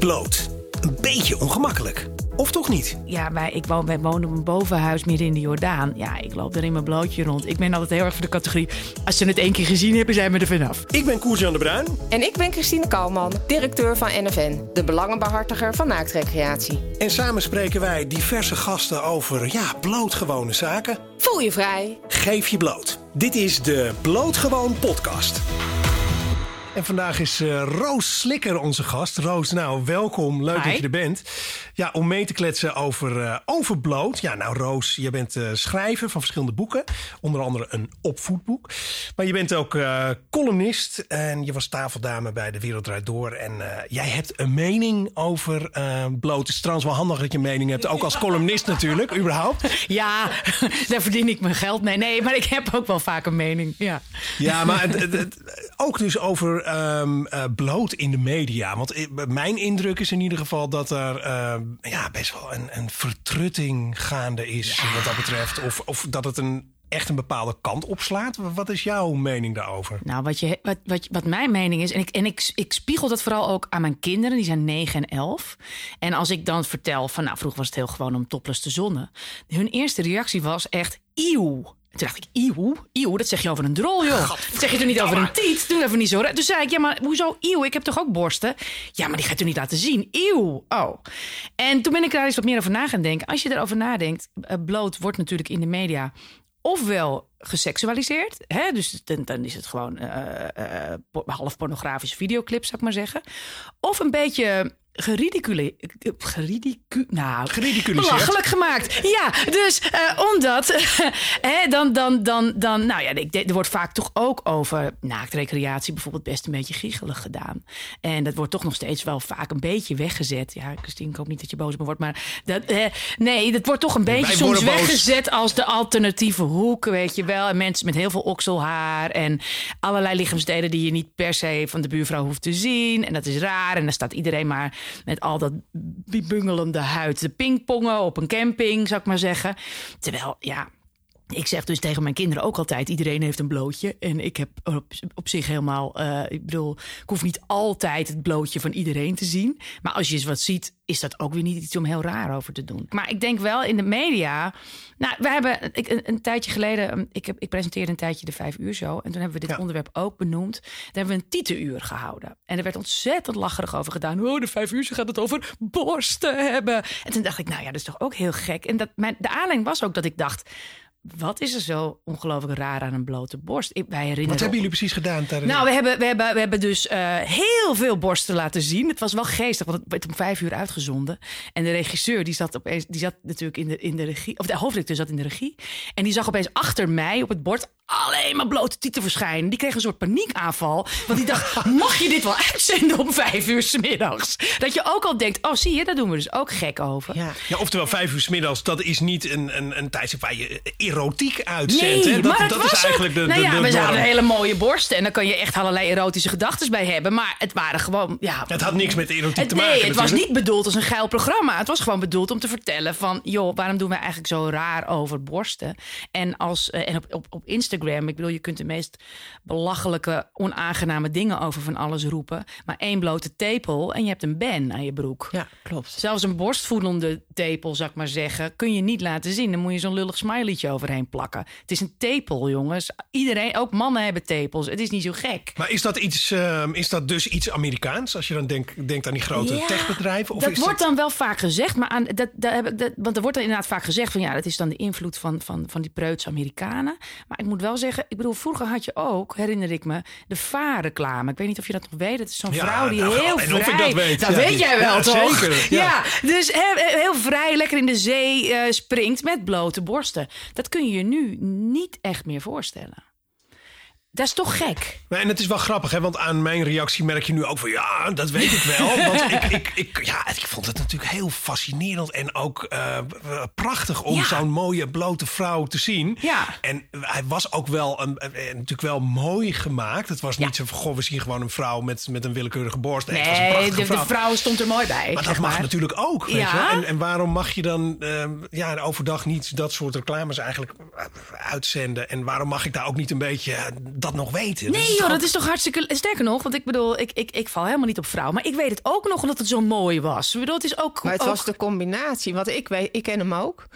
Bloot. Een beetje ongemakkelijk. Of toch niet? Ja, wij, ik woon, wij wonen op een bovenhuis midden in de Jordaan. Ja, ik loop er in mijn blootje rond. Ik ben altijd heel erg voor de categorie... als ze het één keer gezien hebben, zijn we er vanaf. Ik ben Koers-Jan de Bruin. En ik ben Christine Kalman, directeur van NFN, de belangenbehartiger van naaktrecreatie. En samen spreken wij diverse gasten over, ja, blootgewone zaken. Voel je vrij. Geef je bloot. Dit is de Blootgewoon podcast. En vandaag is eh, Roos Slikker onze gast. Roos, nou, welkom. Leuk Hi. dat je er bent. Ja, om mee te kletsen over, eh, over bloot. Ja, nou, Roos, je bent eh, schrijver van verschillende boeken. Onder andere een opvoedboek. Maar je bent ook columnist. En je was tafeldame bij De Wereld Draait Door. En jij hebt een mening over bloot. Het is trouwens wel handig dat je een mening hebt. Ook als columnist natuurlijk, überhaupt. Ja, daar verdien ik mijn geld mee. Nee, maar ik heb ook wel vaak een mening. Ja. Ja, maar het, het- het- ook dus over ehm, eh, bloot in de media. Want mijn indruk is in ieder geval dat er ehm, ja, best wel een, een vertrutting gaande is wat dat betreft. Of, of dat het een, echt een bepaalde kant opslaat. Wat is jouw mening daarover? Nou, wat, je, wat, wat, wat mijn mening is, en, ik, en ik, ik spiegel dat vooral ook aan mijn kinderen, die zijn 9 en 11. En als ik dan vertel van, nou, vroeger was het heel gewoon om topless te zonnen. Hun eerste reactie was echt, eeuw. Toen dacht ik, eeuw? Eeuw, dat zeg je over een drol, joh. Dat zeg je toch niet over een tiet? Doe even niet zo. raar. Toen zei ik, ja, maar hoezo eeuw? Ik heb toch ook borsten? Ja, maar die ga je toch niet laten zien? Eeuw. Oh. En toen ben ik daar eens wat meer over na gaan denken. Als je erover nadenkt, eh, bloot wordt natuurlijk in de media ofwel geseksualiseerd. Hè? Dus dan, dan is het gewoon po- half pornografische videoclip, zou ik maar zeggen. Of een beetje geridicule, geridicu, nou, Geridiculiseerd. belachelijk gemaakt. Ja, dus eh, omdat, hè, dan, dan, dan, dan, nou ja, er wordt vaak toch ook over naaktrecreatie bijvoorbeeld best een beetje giechelig gedaan. En dat wordt toch nog steeds wel vaak een beetje weggezet. Ja, Christine, ik hoop niet dat je boos op me wordt, maar dat, eh, nee, dat wordt toch een beetje soms boos. weggezet als de alternatieve hoek, weet je En mensen met heel veel okselhaar en allerlei lichaamsdelen die je niet per se van de buurvrouw hoeft te zien. En dat is raar. En dan staat iedereen maar met al dat bungelende huid te pingpongen op een camping, zou ik maar zeggen. Terwijl, ja. Ik zeg dus tegen mijn kinderen ook altijd: iedereen heeft een blootje. En ik heb op, op zich helemaal. eh, ik bedoel, ik hoef niet altijd het blootje van iedereen te zien. Maar als je eens wat ziet, is dat ook weer niet iets om heel raar over te doen. Maar ik denk wel in de media. Nou, we hebben ik, een, een tijdje geleden. um, Ik, heb, ik presenteerde een tijdje de vijf uur show. En toen hebben we dit Ja. onderwerp ook benoemd. Daar hebben we een titenuur gehouden. En er werd ontzettend lacherig over gedaan. Oh, de vijf uur show gaat het over borsten hebben. En toen dacht ik, nou ja, dat is toch ook heel gek. En dat, mijn, de aanleiding was ook dat ik dacht. Wat is er zo ongelooflijk raar aan een blote borst? Ik, wij herinneren Wat hebben jullie precies gedaan tijdens nou, we hebben, we hebben, we hebben dus eh, heel veel borsten laten zien. Het was wel geestig, want het werd om vijf uur uitgezonden. En de regisseur, die zat, opeens, die zat natuurlijk in de, in de regie... of de hoofdredacteur zat in de regie. En die zag opeens achter mij op het bord alleen maar blote tieten verschijnen. Die kreeg een soort paniekaanval. Want die dacht, mag je dit wel uitzenden om vijf uur 's middags? Dat je ook al denkt, oh zie je, daar doen we dus ook gek over. Ja. Ja, oftewel vijf uur 's middags, dat is niet een, een, een tijdstip waar je erotiek uitzendt. hè? Dat, maar dat was is eigenlijk de, nou de, ja, de we hadden hele mooie borsten. En dan kan je echt allerlei erotische gedachten bij hebben. Maar het waren gewoon, ja... Het had niks met de erotiek Het- te maken. Nee, het was niet bedoeld als een geil programma. Het was gewoon bedoeld om te vertellen van... joh, waarom doen we eigenlijk zo raar over borsten? En, als, eh, en op, op, op Instagram, ik bedoel, je kunt de meest belachelijke... onaangename dingen over van alles roepen. Maar één blote tepel en je hebt een ban aan je broek. Ja, klopt. Zelfs een borstvoedende tepel, zou ik maar zeggen, kun je niet laten zien. Dan moet je zo'n lullig smileytje overheen plakken. Het is een tepel, jongens. Iedereen, ook mannen hebben tepels. Het is niet zo gek. Maar is dat, iets, ehm, is dat dus iets Amerikaans? Als je dan denkt, denkt aan die grote Ja, techbedrijven? Of dat is wordt dan wel vaak gezegd, maar aan, dat, dat, heb ik- dat, want er wordt dan inderdaad vaak gezegd van ja, dat is dan de invloed van, van, van die preuts Amerikanen. Maar ik moet wel zeggen, ik bedoel, vroeger had je ook, herinner ik me, de vaarreclame. Ik weet niet of je dat nog weet. Het is zo'n Ja, vrouw die nou, heel en vrij. of ik dat weet, Dat ja, weet die- jij wel, ja, toch? zeker, ja. dus he- heel vrij, lekker in de zee eh, springt met blote borsten. Dat kun je je nu niet echt meer voorstellen. Dat is toch gek? En het is wel grappig, hè? want aan mijn reactie merk je nu ook van ja, dat weet ik wel. Want ik, ik, ik, ja, ik vond het natuurlijk heel fascinerend en ook eh, prachtig om Ja. zo'n mooie blote vrouw te zien. Ja. En hij was ook wel een, eh, natuurlijk wel mooi gemaakt. Het was niet zo van goh, we zien gewoon een vrouw met, met een willekeurige borst. Nee, een Nee, prachtige de, de vrouw. vrouw stond er mooi bij. Maar dat mag natuurlijk ook. Weet Ja. je? En, en waarom mag je dan ehm, ja, overdag niet dat soort reclames eigenlijk eh, uitzenden? En waarom mag ik daar ook niet een beetje dat nog weten. Nee joh, dat is toch hartstikke... Sterker nog, want ik bedoel, ik, ik, ik val helemaal niet op vrouw. Maar ik weet het ook nog omdat het zo mooi was. Ik bedoel, het is ook... Maar het ook- was de combinatie, want ik, weet, ik ken hem ook.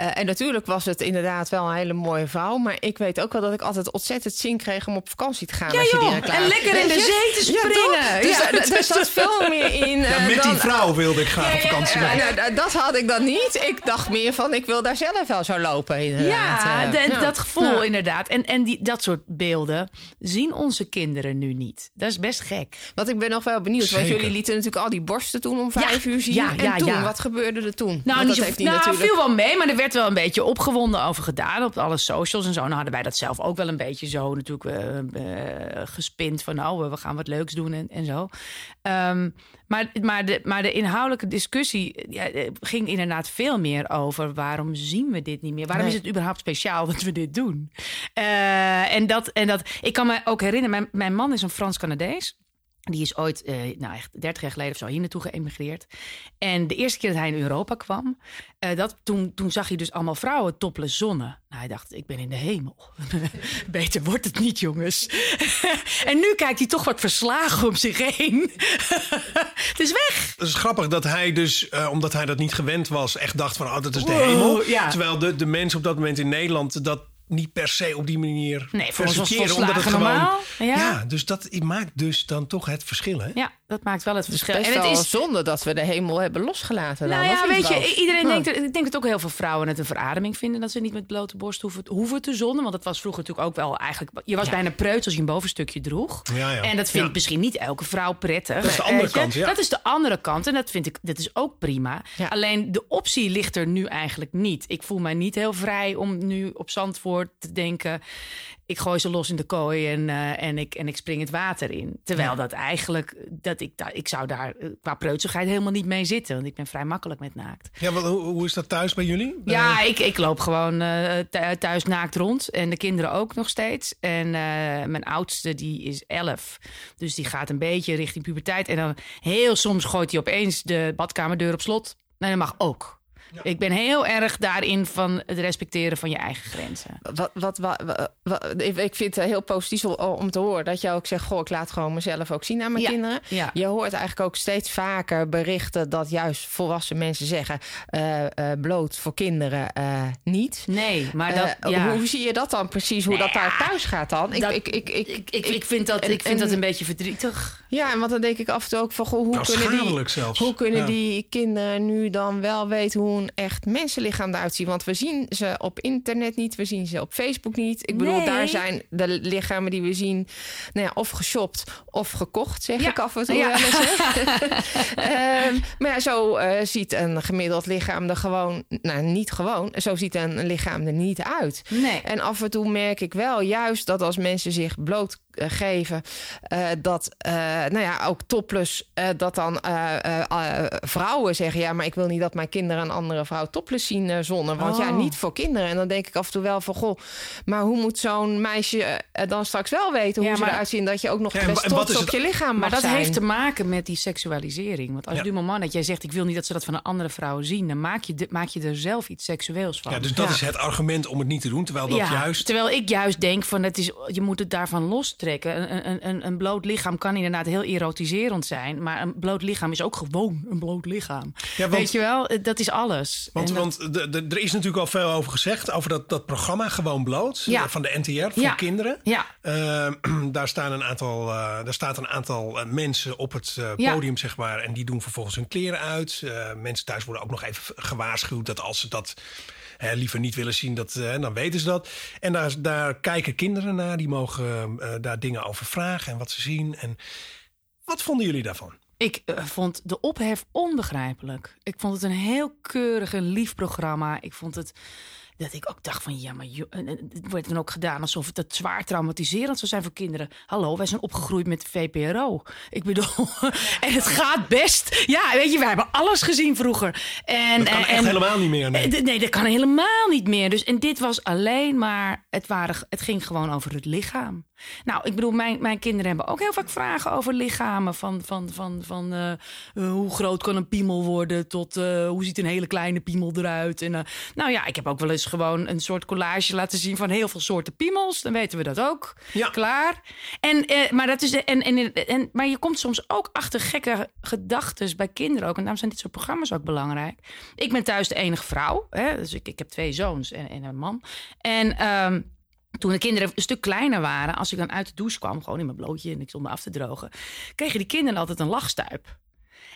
Eh, en natuurlijk was het inderdaad wel een hele mooie vrouw. Maar ik weet ook wel dat ik altijd ontzettend zin kreeg om op vakantie te gaan. Ja, als je die reclame- en lekker in de zee te springen. Dus Ja, daar- zat veel meer in. Ja, eh, met dan- die vrouw wilde ik graag op vakantie. Gaan. nou, nou, dat had ik dan niet. Ik dacht meer van, ik wil daar zelf wel zo lopen. Inderdaad. Ja, Eh, de- ja. dat gevoel Ja. inderdaad. En, en die, dat soort beelden zien onze kinderen nu niet. Dat is best gek. Want ik ben nog wel benieuwd. Want jullie lieten natuurlijk al die borsten toen om vijf uur zien. ja, en ja, toen, ja. wat gebeurde er toen? Nou, niet dat heeft hij nou natuurlijk... viel wel mee, maar er werd wel een beetje opgewonden over gedaan op alle socials en zo. Nou hadden wij dat zelf ook wel een beetje zo natuurlijk eh, gespind van nou, we gaan wat leuks doen en, en zo. Ehm, maar, maar, de, maar de inhoudelijke discussie ja, eh, ging inderdaad veel meer over waarom zien we dit niet meer? Waarom Nee. is het überhaupt speciaal dat we dit doen? Eh, en, dat, en dat, ik kan me ook herinneren, mijn, mijn man is een Frans-Canadees. Die is ooit, eh, nou echt 30 jaar geleden of zo, hier naartoe geëmigreerd. En de eerste keer dat hij in Europa kwam, eh, dat, toen, toen zag hij dus allemaal vrouwen topless zonnen. Nou, hij dacht, ik ben in de hemel. Beter wordt het niet, jongens. en nu kijkt hij toch wat verslagen om zich heen. het is weg. Het is grappig dat hij dus, eh, omdat hij dat niet gewend was, echt dacht van, oh, dat is de Wow, hemel. ja. Terwijl de, de mensen op dat moment in Nederland dat niet per se op die manier Nee, voor ons was percepiëren, volslagen normaal, ja. ja, dus dat maakt dus dan toch het verschil, hè? Ja, dat maakt wel het verschil. Best En het wel is, zonde dat we de hemel hebben losgelaten. Dan, Nou ja, weet je, iedereen Ja. denkt, ik denk dat ook heel veel vrouwen het een verademing vinden dat ze niet met blote borst hoeven, hoeven te zonnen. Want dat was vroeger natuurlijk ook wel eigenlijk. Je was bijna preuts als je een bovenstukje droeg. Ja, ja. En dat vindt Ja. misschien niet elke vrouw prettig. Dat is de andere kant, ja. Dat is de andere kant. En dat vind ik, dat is ook prima. Ja. Alleen de optie ligt er nu eigenlijk niet. Ik voel mij niet heel vrij om nu op Zandvoort te denken. Ik gooi ze los in de kooi en, eh, en, ik, en ik spring het water in. Terwijl dat eigenlijk, dat ik, daar- ik zou daar eh, qua preutsigheid helemaal niet mee zitten. Want ik ben vrij makkelijk met naakt. Ja, wat, hoe, hoe is dat thuis bij jullie? Ja, ik, ik loop gewoon eh, thu- thuis naakt rond. En de kinderen ook nog steeds. En mijn oudste, die is elf. Dus die gaat een beetje richting puberteit. En dan heel soms gooit hij opeens de badkamerdeur op slot. Nou, dat mag ook. Ik ben heel erg daarin van het respecteren van je eigen grenzen. Wat, wat, wat, wat- wat- ik vind het heel positief om- te horen dat je ook zegt: Goh, ik laat gewoon mezelf ook zien aan mijn Ja, kinderen. ja. Je hoort eigenlijk ook steeds vaker berichten dat juist volwassen mensen zeggen: eh, eh, bloot voor kinderen eh, niet. Nee, maar dat... Ja. Hoe zie je dat dan precies, hoe dat daar thuis gaat dan? Ik, Dat- ik, ik, ik, ik, ik, ik vind, dat, en- ik vind dat en- een beetje verdrietig. Ja, en want dan denk ik af en toe ook van... Goh, hoe, Nou, kunnen die, zelfs. hoe kunnen Ja. die kinderen nu dan wel weten hoe echt mensenlichaam eruit ziet? Want we zien ze op internet niet, we zien ze op Facebook niet. Ik bedoel, Nee. daar zijn de lichamen die we zien... Nou ja, of geshopt of gekocht, zeg Ja. ik af en toe Ja. Ehm, maar ja, zo eh, ziet een gemiddeld lichaam er gewoon... Nou, niet gewoon. Zo ziet een lichaam er niet uit. Nee. En af en toe merk ik wel juist dat als mensen zich blootgeven, eh dat, eh, nou ja, ook topless, eh, dat dan eh, eh, eh, vrouwen zeggen: Ja, maar ik wil niet dat mijn kinderen een andere vrouw topless zien eh, zonnen. Want ja, Oh. niet voor kinderen. En dan denk ik af en toe wel van: Goh, maar hoe moet zo'n meisje eh, dan straks wel weten Ja, hoe ze maar- eruit zien? Dat je ook nog Ja, best trots op je lichaam mag Maar dat zijn. heeft te maken met die seksualisering. Want als Ja. du moment dat jij zegt... ik wil niet dat ze dat van een andere vrouw zien... dan maak je, de- maak je er zelf iets seksueels van. Ja, dus dat Ja. is het argument om het niet te doen. Terwijl dat Ja, juist... Terwijl ik juist denk van het is, je moet het daarvan lostrekken. Een, een, een, een bloot lichaam kan inderdaad heel erotiserend zijn. Maar een bloot lichaam is ook gewoon een bloot lichaam. Ja, want- Weet je wel, Eh, dat is alles. Want, dat- want de, de- er is natuurlijk al veel over gezegd. Over dat, dat programma Gewoon Bloot. Ja. eh, Van de NTR voor Ja. kinderen. Ja. Eh, daar, staan een aantal, eh, daar staat een aantal mensen op het podium, zeg maar. En die doen vervolgens hun kleren uit. Mensen thuis worden ook nog even gewaarschuwd dat als ze dat liever niet willen zien, dat, eh, dan weten ze dat. En daar, daar kijken kinderen naar. Die mogen eh, daar dingen over vragen en wat ze zien. En wat vonden jullie daarvan? Ik eh, vond de ophef onbegrijpelijk. Ik vond het een heel keurig en lief programma. Ik vond het dat ik ook dacht van ja, maar het wordt dan ook gedaan alsof het het zwaar traumatiserend zou zijn voor kinderen. Hallo, wij zijn opgegroeid met de VPRO. Ik bedoel, en het gaat best. Ja, weet je, wij hebben alles gezien vroeger. En, Dat kan en, echt helemaal niet meer. Nee. Eh, Nee, dat kan helemaal niet meer. Dus, en dit was alleen maar, het, waren, het ging gewoon over het lichaam. Nou, ik bedoel, mijn, mijn kinderen hebben ook heel vaak vragen over lichamen. Van, van, van, van eh, eh, hoe groot kan een piemel worden tot hoe ziet een hele kleine piemel eruit. En, nou ja, ik heb ook wel eens gewoon een soort collage laten zien van heel veel soorten piemels. Dan weten we dat ook. Ja. Klaar. En, eh, maar, dat is en, en, en, maar je komt soms ook achter gekke gedachten bij kinderen ook. En daarom zijn dit soort programma's ook belangrijk. Ik ben thuis de enige vrouw. Hè? Dus ik, ik heb twee zoons en, en een man. En... ehm, toen de kinderen een stuk kleiner waren, als ik dan uit de douche kwam, gewoon in mijn blootje en ik stond me af te drogen, kregen die kinderen altijd een lachstuip.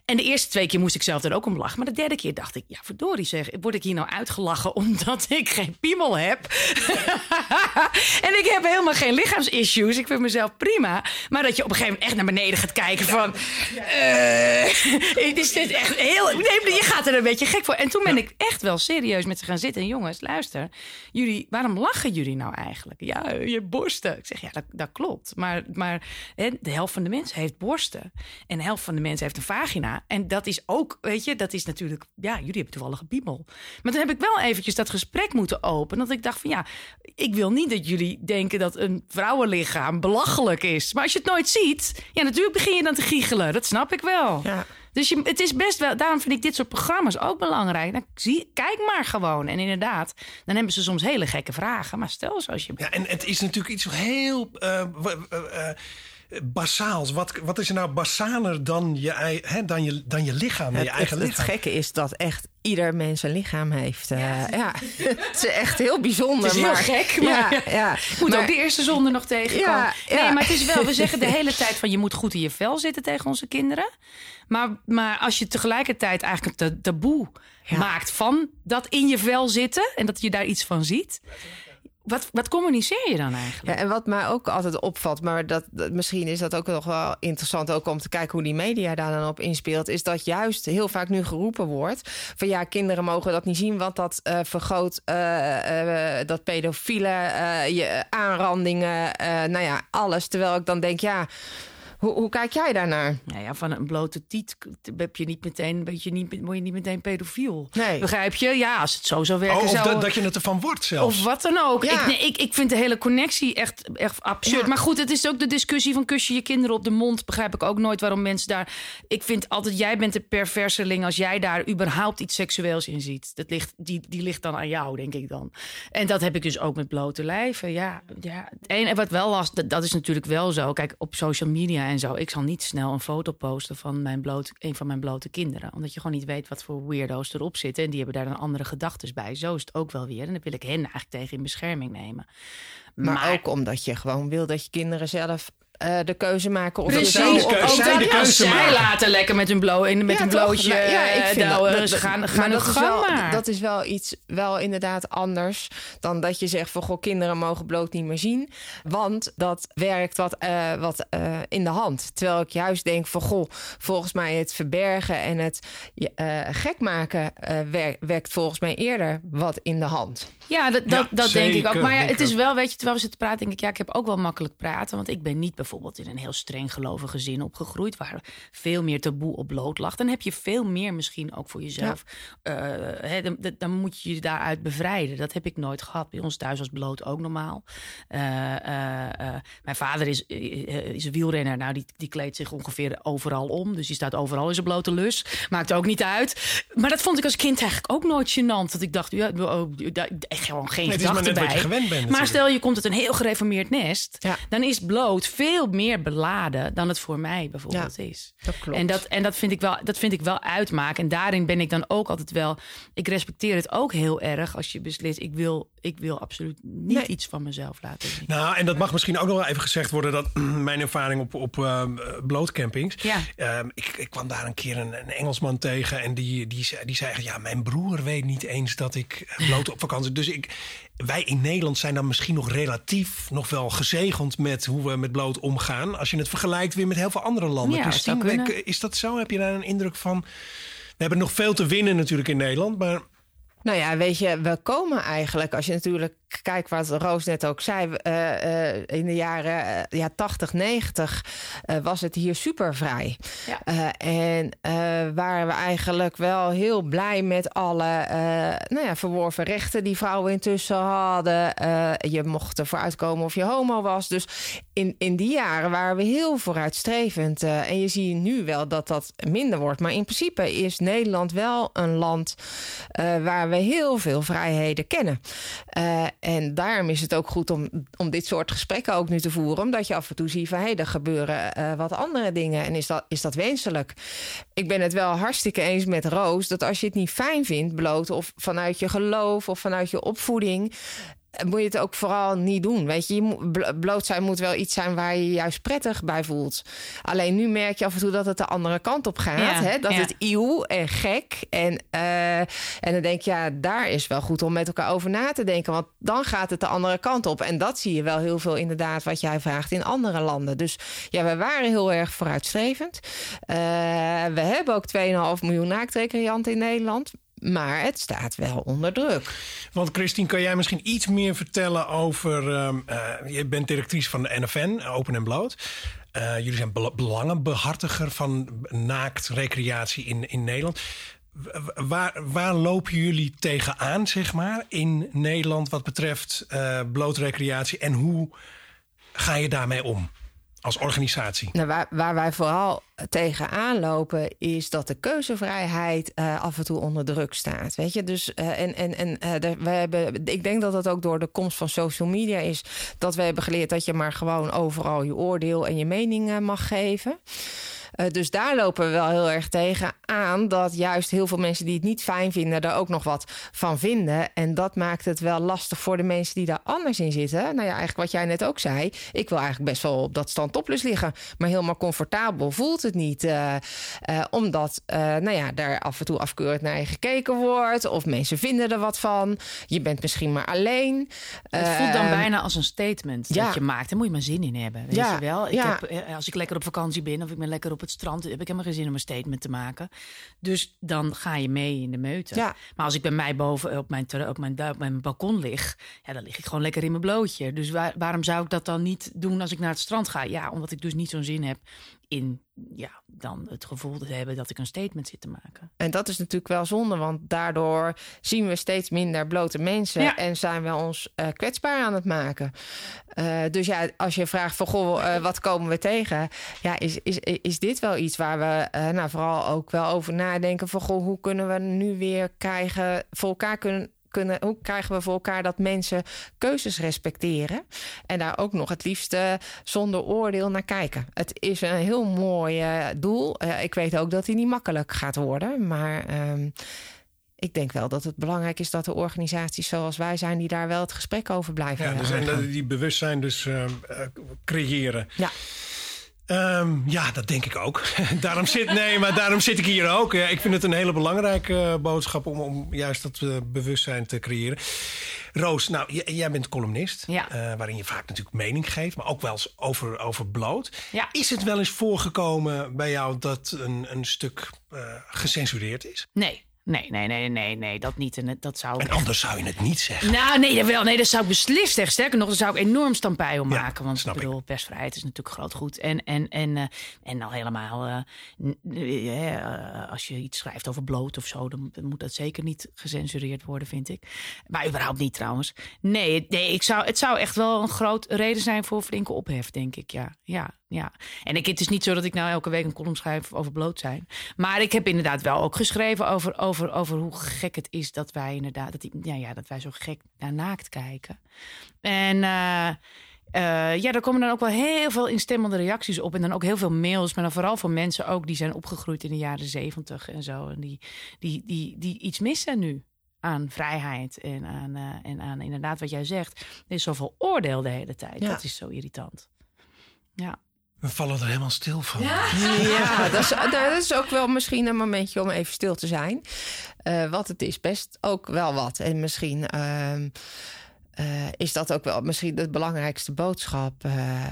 En de eerste twee keer moest ik zelf er ook om lachen. Maar de derde keer dacht ik, ja verdorie zeg, word ik hier nou uitgelachen omdat ik geen piemel heb? en ik heb helemaal geen lichaamsissues. Ik vind mezelf prima. Maar dat je op een gegeven moment echt naar beneden gaat kijken van... eh, is dit echt heel... Nee, je gaat er een beetje gek voor. En toen ben ik echt wel serieus met ze gaan zitten. En jongens, luister. Jullie, waarom lachen jullie nou eigenlijk? Ja, je borsten. Ik zeg, ja, dat, dat klopt. Maar, maar hè, de helft van de mensen heeft borsten. En de helft van de mensen heeft een vagina. En dat is ook, weet je, dat is natuurlijk... Ja, jullie hebben toevallig een piemel. Maar toen heb ik wel eventjes dat gesprek moeten openen. Dat ik dacht van, ja, ik wil niet dat jullie denken dat een vrouwenlichaam belachelijk is. Maar als je het nooit ziet, ja, natuurlijk begin je dan te giechelen. Dat snap ik wel. Ja. Dus je, het is best wel, daarom vind ik dit soort programma's ook belangrijk. Nou, zie, kijk maar gewoon. En inderdaad, dan hebben ze soms hele gekke vragen. Maar stel eens als je. Ja, en het is natuurlijk iets heel eh, eh, basaals. Wat, wat is er nou basaler dan je, hè, dan je, dan je lichaam, dan je Het, eigen het, het lichaam? gekke is dat echt ieder mens een lichaam heeft. eh, ja. het is echt heel bijzonder. Het is heel maar, gek, maar- Ja, ja. Moet Maar- ook de eerste zonde nog tegenkomen. Ja, ja. Nee, maar het is wel, we zeggen de hele tijd van je moet goed in je vel zitten tegen onze kinderen. Maar, maar als je tegelijkertijd eigenlijk een ta- taboe Ja. maakt van dat in je vel zitten en dat je daar iets van ziet. Wat, wat communiceer je dan eigenlijk? Ja, en wat mij ook altijd opvalt, maar dat, misschien is dat ook nog wel interessant ook om te kijken hoe die media daar dan op inspeelt, is dat juist heel vaak nu geroepen wordt van ja, kinderen mogen dat niet zien, want dat eh, vergroot eh, eh, dat pedofiele, je aanrandingen, nou ja, alles. Terwijl ik dan denk, ja, hoe, hoe kijk jij daarnaar? Nou ja, van een blote tiet heb je niet meteen, weet je, niet, word je niet meteen pedofiel. Nee. Begrijp je? Ja, als het zo zou werken. Oh, of zou... dat, dat je het ervan wordt zelfs. Of wat dan ook. Ja. Ik, nee, ik, ik vind de hele connectie echt, echt absurd. Ja. Maar goed, het is ook de discussie van kus je je kinderen op de mond. Begrijp ik ook nooit waarom mensen daar... Ik vind altijd, jij bent de perverseling als jij daar überhaupt iets seksueels in ziet. Dat ligt, die, die ligt dan aan jou, denk ik dan. En dat heb ik dus ook met blote lijven. Ja, ja. Het enige wat wel last, dat, dat is natuurlijk wel zo. Kijk, op social media en zo. Ik zal niet snel een foto posten van mijn blote, een van mijn blote kinderen. Omdat je gewoon niet weet wat voor weirdo's erop zitten. En die hebben daar dan andere gedachten bij. Zo is het ook wel weer. En dan wil ik hen eigenlijk tegen in bescherming nemen. Maar, ook omdat je gewoon wil dat je kinderen zelf eh, de keuze maken of Precies, je zij de zo keuze- of- zij ook de dat- keuze zij maken. laten lekker met hun, met Ja, toch? blootje Nou, ja, ik vind dat- douwen. dat, Ze gaan, gaan dat is wel, maar. Dat is wel iets, wel inderdaad anders dan dat je zegt van goh, kinderen mogen bloot niet meer zien. Want dat werkt wat, eh, wat eh, in de hand. Terwijl ik juist denk van goh, volgens mij het verbergen en het eh, gek maken eh, wer- werkt volgens mij eerder wat in de hand. Ja, dat, dat, Ja, dat denk ik ook. Maar ja, het is wel, weet je, terwijl we zitten praten, denk ik, ja, ik heb ook wel makkelijk praten. Want ik ben niet bijvoorbeeld in een heel streng gelovig gezin opgegroeid, waar veel meer taboe op bloot lag. Dan heb je veel meer misschien ook voor jezelf. eh, dan, dan- dan moet je je daaruit bevrijden. Dat heb ik nooit gehad. Bij ons thuis was bloot ook normaal. Eh, eh, mijn vader is, is een wielrenner. Nou, die, die kleedt zich ongeveer overal om. Dus die staat overal in zijn blote lus. Maakt ook niet uit. Maar dat vond ik als kind eigenlijk ook nooit gênant. Dat ik dacht, ja, oh, echt gewoon geen Nee, maar je bij. bent maar natuurlijk. stel je komt uit een heel gereformeerd nest. Ja. Dan is bloot veel meer beladen dan het voor mij bijvoorbeeld is. dat klopt. En, dat, en dat, vind ik wel, dat vind ik wel uitmaken. En daarin ben ik dan ook altijd wel... Ik respecteer het ook heel erg als je beslist... ik wil, ik wil absoluut niet Nee. iets van mezelf laten zien. Nou, en dat mag misschien ook nog wel even gezegd worden... dat mijn ervaring op, op ehm, blootcampings... Ja. Ehm, ik, ik kwam daar een keer een, een Engelsman tegen... en die, die, zei- die zei ja, mijn broer weet niet eens dat ik bloot op vakantie... dus ik, wij in Nederland zijn dan misschien nog relatief... nog wel gezegend met hoe we met bloot omgaan... als je het vergelijkt weer met heel veel andere landen. Ja, dat kunnen. is dat zo? Heb je daar een indruk van? We hebben nog veel te winnen natuurlijk in Nederland... maar Nou ja, weet je, we komen eigenlijk, als je natuurlijk kijk wat Roos net ook zei, uh, uh, in de jaren ja, 80, 90 was het hier super vrij. Ja. en waren we eigenlijk wel heel blij met alle nou ja, verworven rechten die vrouwen intussen hadden. je mocht ervoor uitkomen of je homo was. Dus in, in die jaren waren we heel vooruitstrevend. en je ziet nu wel dat dat minder wordt. Maar in principe is Nederland wel een land waar we heel veel vrijheden kennen. En daarom is het ook goed om, om dit soort gesprekken ook nu te voeren. Omdat je af en toe ziet van hé, hey, er gebeuren uh, wat andere dingen. En is dat, is dat wenselijk? Ik ben het wel hartstikke eens met Roos dat als je het niet fijn vindt, bloot of vanuit je geloof of vanuit je opvoeding moet je het ook vooral niet doen. Weet je, je bloot zijn moet wel iets zijn waar je, je juist prettig bij voelt. Alleen nu merk je af en toe dat het de andere kant op gaat. hè? Dat het eeuw en gek. En, uh, en dan denk je, ja, daar is wel goed om met elkaar over na te denken. Want dan gaat het de andere kant op. En dat zie je wel heel veel inderdaad wat jij vraagt in andere landen. Dus ja, we waren heel erg vooruitstrevend. Uh, we hebben ook 2,5 miljoen naaktrecreanten in Nederland. Maar het staat wel onder druk. Want Christine, kan jij misschien iets meer vertellen over... Uh, je bent directrice van de NFN, Open en Bloot. Uh, jullie zijn belangenbehartiger van naaktrecreatie in, in Nederland. Waar, waar lopen jullie tegenaan, zeg maar, in Nederland... wat betreft uh, blootrecreatie en hoe ga je daarmee om? Als organisatie? Nou, waar, waar, wij vooral tegenaan lopen, is dat de keuzevrijheid uh, af en toe onder druk staat. Weet je, dus uh, en, en, en uh, we hebben, ik denk dat dat ook door de komst van social media is, dat we hebben geleerd dat je maar gewoon overal je oordeel en je mening mag geven. Uh, dus daar lopen we wel heel erg tegen aan dat juist heel veel mensen die het niet fijn vinden, er ook nog wat van vinden. En dat maakt het wel lastig voor de mensen die daar anders in zitten. Nou ja, eigenlijk wat jij net ook zei. Ik wil eigenlijk best wel op dat stand topless liggen. Maar helemaal comfortabel voelt het niet. Uh, uh, omdat, nou ja, daar af en toe afkeurend naar je gekeken wordt. Of mensen vinden er wat van. Je bent misschien maar alleen. Het voelt dan bijna als een statement ja. dat je maakt. Daar moet je maar zin in hebben. Weet ja. je wel? Ik heb, als ik lekker op vakantie ben of ik ben lekker op het strand, heb ik helemaal geen zin om een statement te maken. Dus dan ga je mee in de meute. Ja. Maar als ik bij mij boven op mijn, op mijn, op mijn balkon lig, ja, dan lig ik gewoon lekker in mijn blootje. Dus waar, waarom zou ik dat dan niet doen als ik naar het strand ga? Ja, omdat ik dus niet zo'n zin heb in ja, dan het gevoel te hebben dat ik een statement zit te maken. En dat is natuurlijk wel zonde, want daardoor zien we steeds minder blote mensen en zijn we ons uh, kwetsbaar aan het maken. Uh, dus ja, als je vraagt van goh, uh, wat komen we tegen? Ja, is, is, is dit wel iets waar we nou, vooral ook wel over nadenken van goh, hoe kunnen we nu weer krijgen voor elkaar kunnen kunnen, hoe krijgen we voor elkaar dat mensen keuzes respecteren en daar ook nog het liefste zonder oordeel naar kijken? Het is een heel mooi uh, doel. Uh, ik weet ook dat die niet makkelijk gaat worden, maar. Um, ik denk wel dat het belangrijk is dat de organisaties zoals wij zijn, die daar wel het gesprek over blijven. Ja, dus en die bewustzijn dus uh, creëren. Ja. Um, ja, dat denk ik ook. daarom, zit, nee, maar daarom zit ik hier ook. Ja, ik vind het een hele belangrijke uh, boodschap om, om juist dat uh, bewustzijn te creëren. Roos, nou, jij bent columnist, ja. uh, waarin je vaak natuurlijk mening geeft, maar ook wel eens over, over bloot. Ja. Is het wel eens voorgekomen bij jou dat een, een stuk gecensureerd is? Nee. Nee, nee, nee, nee, nee, dat niet. En dat zou en anders zou je het niet zeggen. Nou, nee, wel, nee, dat zou ik beslist zeggen. Sterker nog, daar zou ik enorm stampij om maken. Ja, want ik bedoel, ik. persvrijheid is natuurlijk groot goed. En, en, en, uh, en nou helemaal, uh, uh, als je iets schrijft over bloot of zo, dan moet dat zeker niet gecensureerd worden, vind ik. Maar überhaupt niet trouwens. Nee, nee ik zou, het zou echt wel een groot reden zijn voor flinke ophef, denk ik. Ja, ja, ja. En ik, het is niet zo dat ik nou elke week een column schrijf over bloot zijn. Maar ik heb inderdaad wel ook geschreven over, over, over hoe gek het is dat wij inderdaad, dat, die, ja, ja, dat wij zo gek naar naakt kijken. En uh, uh, ja, daar komen dan ook wel heel veel instemmende reacties op. En dan ook heel veel mails. Maar dan vooral van mensen ook die zijn opgegroeid in de jaren zeventig en zo. En die, die, die, die iets missen nu aan vrijheid en aan, uh, en aan inderdaad wat jij zegt. Er is zoveel oordeel de hele tijd. Ja. Dat is zo irritant. Ja. We vallen er helemaal stil van. Ja, ja dat, is, dat, is, ook wel misschien een momentje om even stil te zijn. Uh, wat het is best ook wel wat. En misschien... Uh, eh, is dat ook wel misschien de belangrijkste boodschap. eh,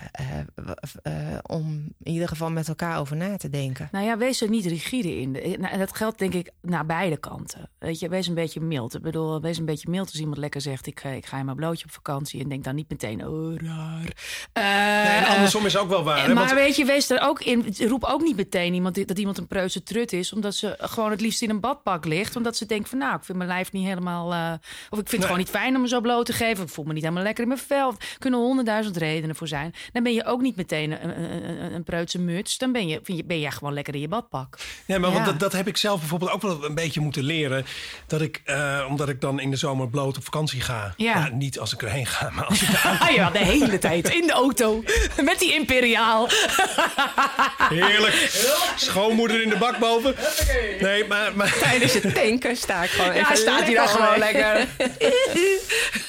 eh, om in ieder geval met elkaar over na te denken. Nou ja, wees er niet rigide in. Nou, En dat geldt denk ik naar beide kanten. Weet je, wees een beetje mild. Ik bedoel, wees een beetje mild als iemand lekker zegt... ik, ik ga in mijn blootje op vakantie. En denk dan niet meteen, oh, raar. Eh, Nee, en andersom is ook wel waar. hè, maar want- weet je, wees er ook in. Roep ook niet meteen iemand dat iemand een preuze trut is, omdat ze gewoon het liefst in een badpak ligt. Omdat ze denkt van nou, ik vind mijn lijf niet helemaal. eh, of ik vind het gewoon niet fijn om me zo bloot te geven. Of ik voel me niet helemaal lekker in mijn vel. Er kunnen honderdduizend redenen voor zijn. Dan ben je ook niet meteen een, een, een, een preutse muts. Dan ben je, vind je, ben je gewoon lekker in je badpak. Nee, maar want dat, dat heb ik zelf bijvoorbeeld ook wel een beetje moeten leren. Dat ik, eh, omdat ik dan in de zomer bloot op vakantie ga. Ja. Nou, niet als ik erheen ga, maar als ik daar Ah ja, de hele tijd in de auto met die imperiaal. Heerlijk. Schoonmoeder in de bak boven. Nee, maar, maar, Tijdens het tanken sta ik gewoon Ja, staat hij daar lekker gewoon lekker.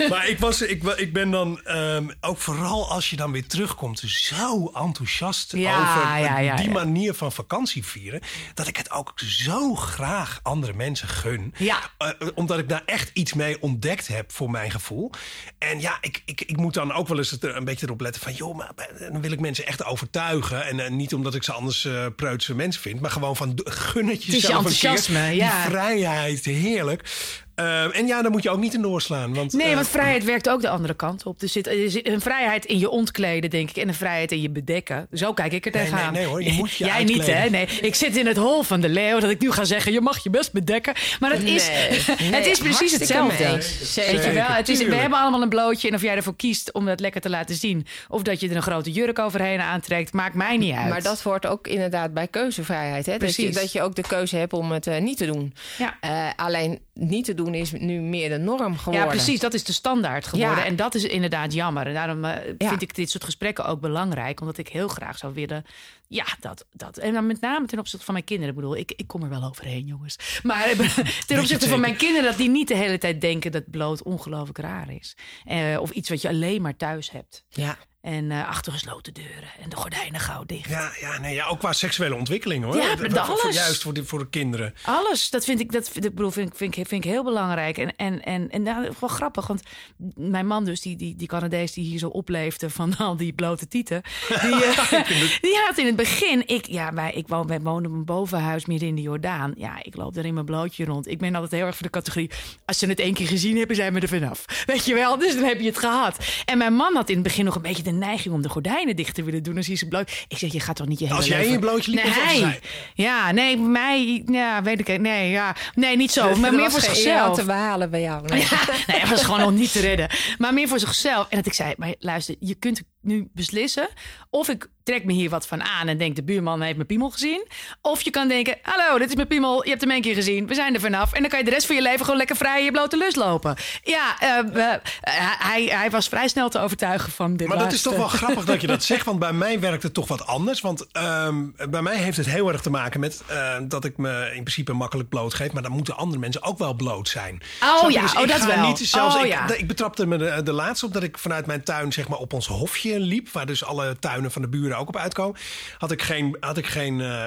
maar ik, was, ik, ik ben dan ehm, ook vooral als je dan weer terugkomt zo enthousiast Ja, over ja, ja, die manier van vakantie vieren. Dat ik het ook zo graag andere mensen gun. Ja. Eh, omdat ik daar echt iets mee ontdekt heb voor mijn gevoel. En ja, ik, ik, ik moet dan ook wel eens het er een beetje erop letten van... joh, maar dan wil ik mensen echt overtuigen. En eh, niet omdat ik ze anders eh preutse mensen vind... maar gewoon van gun het is je jezelf een keer. enthousiasme, Die ja. vrijheid, heerlijk. Eh, en ja, dan moet je ook niet in doorslaan. Want, Nee, eh, want vrijheid werkt ook de andere kant op. Er zit, er zit een vrijheid in je ontkleden, denk ik. En een vrijheid in je bedekken. Zo kijk ik er tegenaan. nee, nee, hoor, je moet je Jij niet, uitkleden. hè? Nee, ik zit in het hol van de leeuw. Dat ik nu ga zeggen, je mag je best bedekken. Maar het, is, Nee, het is precies hetzelfde. mee. Weet je Zeker, wel? Het is, we hebben allemaal een blootje. En of jij ervoor kiest om dat lekker te laten zien... of dat je er een grote jurk overheen aantrekt... maakt mij niet uit. Maar dat hoort ook inderdaad bij keuzevrijheid. Hè? Dat, je, Precies. dat je ook de keuze hebt om het eh, niet te doen. Ja. Eh, alleen niet te doen is nu meer de norm geworden. Ja, precies. Dat is de standaard geworden. Ja. En dat is inderdaad jammer. En daarom eh, Ja. vind ik dit soort gesprekken ook belangrijk. Omdat ik heel graag zou willen... Ja, dat... dat en dan met name ten opzichte van mijn kinderen. Ik bedoel, ik, ik kom er wel overheen, jongens. Maar eh, ten opzichte van mijn kinderen... dat die niet de hele tijd denken dat bloot ongelooflijk raar is. Eh, of iets wat je alleen maar thuis hebt. Ja. En achter gesloten deuren. En de gordijnen gauw dicht. Ja, ja, nee, ja, ook qua seksuele ontwikkeling hoor. Ja, Dat- voor- alles. Juist voor de, voor de kinderen. Alles, dat vind ik, dat vind ik, bedoel, vind, ik- vind, ik, vind ik heel belangrijk. En, en, en, en nou, wel grappig, want mijn man dus, die, die, die Canadees die hier zo opleefde van al die blote tieten. Die, eh, die had in het begin, ik, ja, wij, ik woon, wij woonden op een bovenhuis midden in de Jordaan. Ja, ik loop daar in mijn blootje rond. Ik ben altijd heel erg voor de categorie, als ze het één keer gezien hebben, zijn we er vanaf. Weet je wel, dus dan heb je het gehad. En mijn man had in het begin nog een beetje de neiging om de gordijnen dicht te willen doen als hij ze bloot. Ik zeg, je gaat toch niet je hele Als jij in leven- je blootje liep, Nee, zij? Ja, nee, mij, ja, weet ik, nee, ja, nee, niet zo, maar Er meer voor zichzelf. te behalen bij jou. Nee. Ja, nee, dat was gewoon nog niet te redden. Maar meer voor zichzelf. En dat ik zei, maar luister, je kunt nu beslissen of ik trek me hier wat van aan en denk de buurman heeft mijn piemel gezien. Of je kan denken, hallo, dit is mijn piemel, je hebt hem één keer gezien, we zijn er vanaf. En dan kan je de rest van je leven gewoon lekker vrij in je blote lust lopen. Ja, eh, we- hij, hij was vrij snel te overtuigen van dit Maar dat is toch wel grappig dat je dat zegt. Want bij mij werkt het toch wat anders. Want ehm, bij mij heeft het heel erg te maken met eh, dat ik me in principe makkelijk blootgeef. Maar dan moeten andere mensen ook wel bloot zijn. Oh ja, Dus oh, dat wel. Niet, zelfs Oh ik, ja. ik betrapte me de, de laatste op dat ik vanuit mijn tuin zeg maar, op ons hofje liep. Waar dus alle tuinen van de buren ook op uitkomen. Had ik geen, had ik geen eh,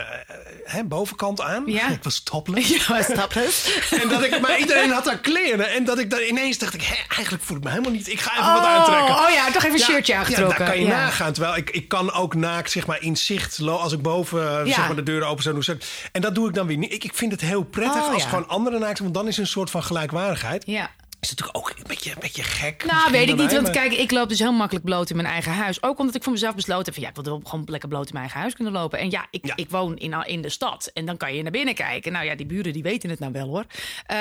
hè, bovenkant aan. Ja. Ik was topless. Ja, maar stap eens. En dat ik, maar iedereen had daar kleren. En dat ik daar ineens dacht ik, hé, eigenlijk voel ik me helemaal niet. Ik ga even wat aantrekken. Oh ja, toch even een Ja, shirtje Ja, aangetrokken. daar kan je Ja. nagaan. Terwijl ik, ik kan ook naakt, zeg maar, in zicht, als ik boven eh, Ja. zeg maar, de deuren open zou doen. zeg- En dat doe ik dan weer niet. Ik, ik vind het heel prettig Oh, als ja. gewoon anderen naakt zijn. Want dan is een soort van gelijkwaardigheid. Ja. Is natuurlijk ook een beetje, een beetje gek. Nou, weet ik niet. Want maar- kijk, ik loop dus heel makkelijk bloot in mijn eigen huis. Ook omdat ik voor mezelf besloten heb van ja, ik wil gewoon lekker bloot in mijn eigen huis kunnen lopen. En ja, ik, Ja. ik woon in, in de stad. En dan kan je naar binnen kijken. Nou ja, die buren die weten het nou wel hoor. Eh,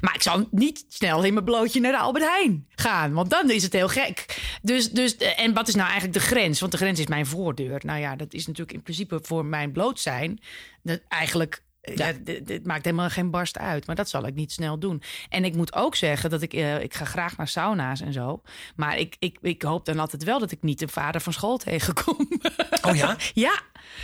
maar ik zal niet snel in mijn blootje naar de Albert Heijn gaan. Want dan is het heel gek. Dus, dus, eh, en wat is nou eigenlijk de grens? Want de grens is mijn voordeur. Nou ja, dat is natuurlijk in principe voor mijn bloot zijn. Dat eigenlijk ja. dit, dit maakt helemaal geen barst uit. Maar dat zal ik niet snel doen. En ik moet ook zeggen dat ik... eh, ik ga graag naar sauna's en zo. Maar ik, ik, ik hoop dan altijd wel dat ik niet de vader van school tegenkom. Oh ja? ja,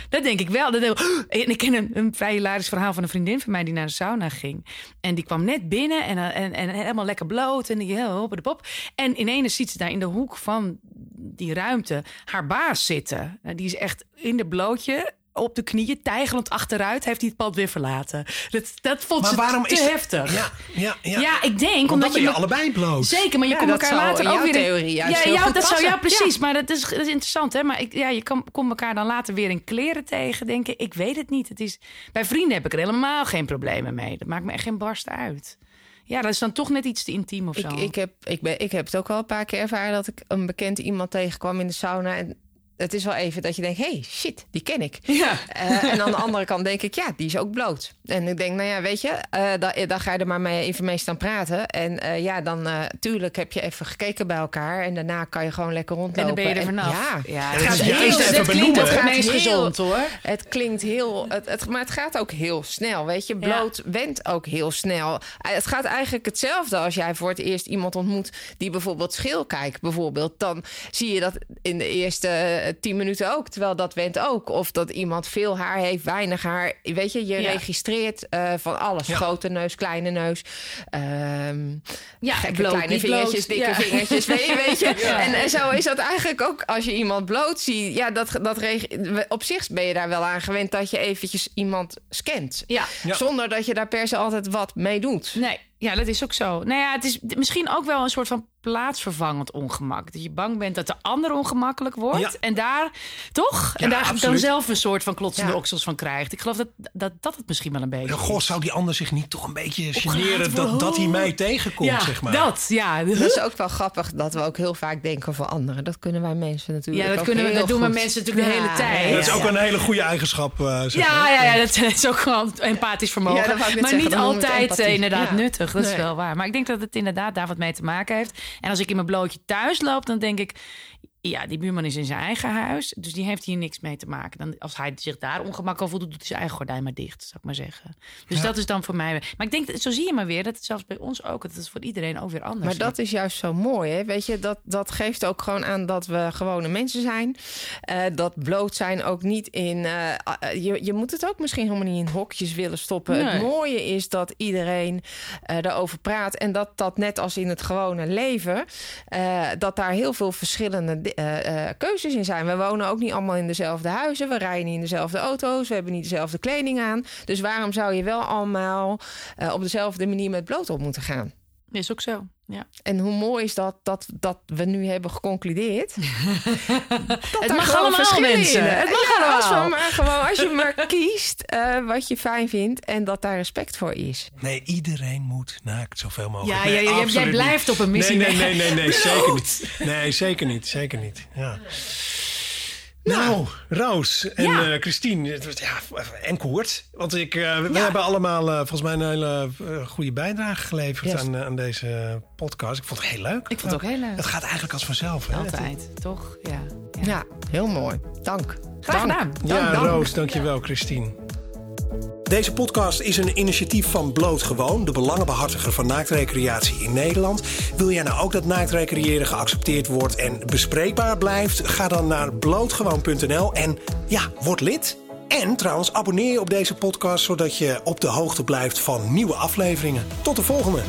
dat denk ik wel. Dat, en ik ken een, een vrij hilarisch verhaal van een vriendin van mij... die naar de sauna ging. En die kwam net binnen en, eh, en, en helemaal lekker bloot. En die heel de pop. En ineens ziet ze daar in de hoek van die ruimte... haar baas zitten. Nou, Die is echt in de blootje op de knieën, tijgelend achteruit, heeft hij het pad weer verlaten. Dat, dat vond Maar ze waarom te is het- heftig. Ja, ja, ja. Ja, ik denk Want omdat je je allebei bloot. Zeker, maar je Ja, komt dat elkaar later ook jouw weer. in- theorie juist ja, heel ja, goed dat zou ja precies. Maar dat is, dat is interessant, hè? Maar ik, ja, je kan, komt elkaar dan later weer in kleren tegen. Denk ik, ik weet het niet. Het is, bij vrienden heb ik er helemaal geen problemen mee. Dat maakt me echt geen barst uit. Ja, dat is dan toch net iets te intiem of zo. Ik, ik, heb, ik, ben, ik heb het ook wel een paar keer ervaren dat ik een bekend iemand tegenkwam in de sauna. En het is wel even dat je denkt: hey, shit, die ken ik. Ja. Eh, en aan de andere kant denk ik, ja, die is ook bloot. En ik denk, nou ja, weet je, eh dan, dan ga je er maar mee, even mee staan praten. En eh, ja, dan eh tuurlijk heb je even gekeken bij elkaar. En daarna kan je gewoon lekker en rondlopen. dan ben je er vanaf. ja, ja het gaat juist heel, klinkt benoemen, het meest gezond, hoor. Het klinkt heel, het, het, maar het gaat ook heel snel, weet je. Bloot went ook heel snel. Eh, Het gaat eigenlijk hetzelfde als jij voor het eerst iemand ontmoet die bijvoorbeeld schil kijkt, bijvoorbeeld. Dan zie je dat in de eerste eh, tien minuten ook, terwijl dat went ook. Of dat iemand veel haar heeft, weinig haar. Weet je, je Ja. registreert eh, van alles. Ja. Grote neus, kleine neus. Ehm Ja, gekke bloot, kleine vingertjes, bloot. dikke Ja. vingertjes, weet je. Weet je? En, en zo is dat eigenlijk ook als je iemand bloot ziet. Ja, dat, dat op zich ben je daar wel aan gewend dat je eventjes iemand scant. Ja. Ja. Zonder dat je daar per se altijd wat mee doet. Nee, ja, dat is ook zo. Nou ja, het is misschien ook wel een soort van plaatsvervangend ongemak. Dat je bang bent dat de ander ongemakkelijk wordt. Ja. En daar, toch? Ja, en daar dan zelf een soort van klotsende Ja. oksels van krijgt. Ik geloof dat, dat dat het misschien wel een beetje. Goh, zou die ander zich niet toch een beetje generen dat, dat hij mij tegenkomt, ja, zeg maar. dat, ja. Dat is ook wel grappig dat we ook heel vaak denken voor anderen. Dat kunnen wij mensen natuurlijk Ja, dat, ook kunnen we, heel dat doen we mensen natuurlijk de hele tijd. Dat is ook ja. een hele goede eigenschap, eh, zeg Ja, maar. ja, ja, dat is ook gewoon empathisch vermogen. Maar zeggen, niet altijd eh, inderdaad Ja. nuttig. Dat is wel waar. Maar ik denk dat het inderdaad daar wat mee te maken heeft. En als ik in mijn blootje thuis loop, dan denk ik... Ja, die buurman is in zijn eigen huis. Dus die heeft hier niks mee te maken. Dan, als hij zich daar ongemakkelijk voelt, doet hij zijn eigen gordijn maar dicht, zou ik maar zeggen. Dus Ja. dat is dan voor mij... Maar ik denk, zo zie je maar weer, dat het zelfs bij ons ook... Dat het voor iedereen ook weer anders Maar is. dat is juist zo mooi, hè? Weet je, dat, dat geeft ook gewoon aan dat we gewone mensen zijn. Eh, dat bloot zijn ook niet in... eh, eh, je, je moet het ook misschien helemaal niet in hokjes willen stoppen. Nee. Het mooie is dat iedereen daarover praat. En dat dat net als in het gewone leven... dat daar heel veel verschillende eh, keuzes in zijn. We wonen ook niet allemaal in dezelfde huizen. We rijden niet in dezelfde auto's. We hebben niet dezelfde kleding aan. Dus waarom zou je wel allemaal eh, op dezelfde manier met bloot op moeten gaan? Is ook zo, ja. En hoe mooi is dat, dat, dat we nu hebben geconcludeerd. dat Het mag gewoon allemaal, in mensen. Het mag Ja, Als, allemaal. we maar gewoon, als je maar kiest eh, wat je fijn vindt en dat daar respect voor is. Nee, iedereen moet naakt zoveel mogelijk. Ja, Nee, ja, ja, jij- blijft niet. op een missie Nee, nee, nee, nee, nee zeker niet. Nee, zeker niet, zeker niet. Ja. Nou, Roos en Ja. eh, Christine, het was- ja, en Koert. Want ik, eh, we Ja. hebben allemaal eh, volgens mij een hele goede bijdrage geleverd Yes. aan, aan deze podcast. Ik vond het heel leuk. Ik vond het ook heel leuk. Het gaat eigenlijk als vanzelf. Hè? Altijd, toch? Ja. ja. Ja, heel mooi. Dank. Graag Dank. gedaan. Ja, Dank, dank. Roos, dankjewel, Christine. Deze podcast is een initiatief van Bloot Gewoon, de belangenbehartiger van naaktrecreatie in Nederland. Wil jij nou ook dat naaktrecreëren geaccepteerd wordt en bespreekbaar blijft? Ga dan naar blootgewoon.nl en ja, word lid. En trouwens, abonneer je op deze podcast zodat je op de hoogte blijft van nieuwe afleveringen. Tot de volgende.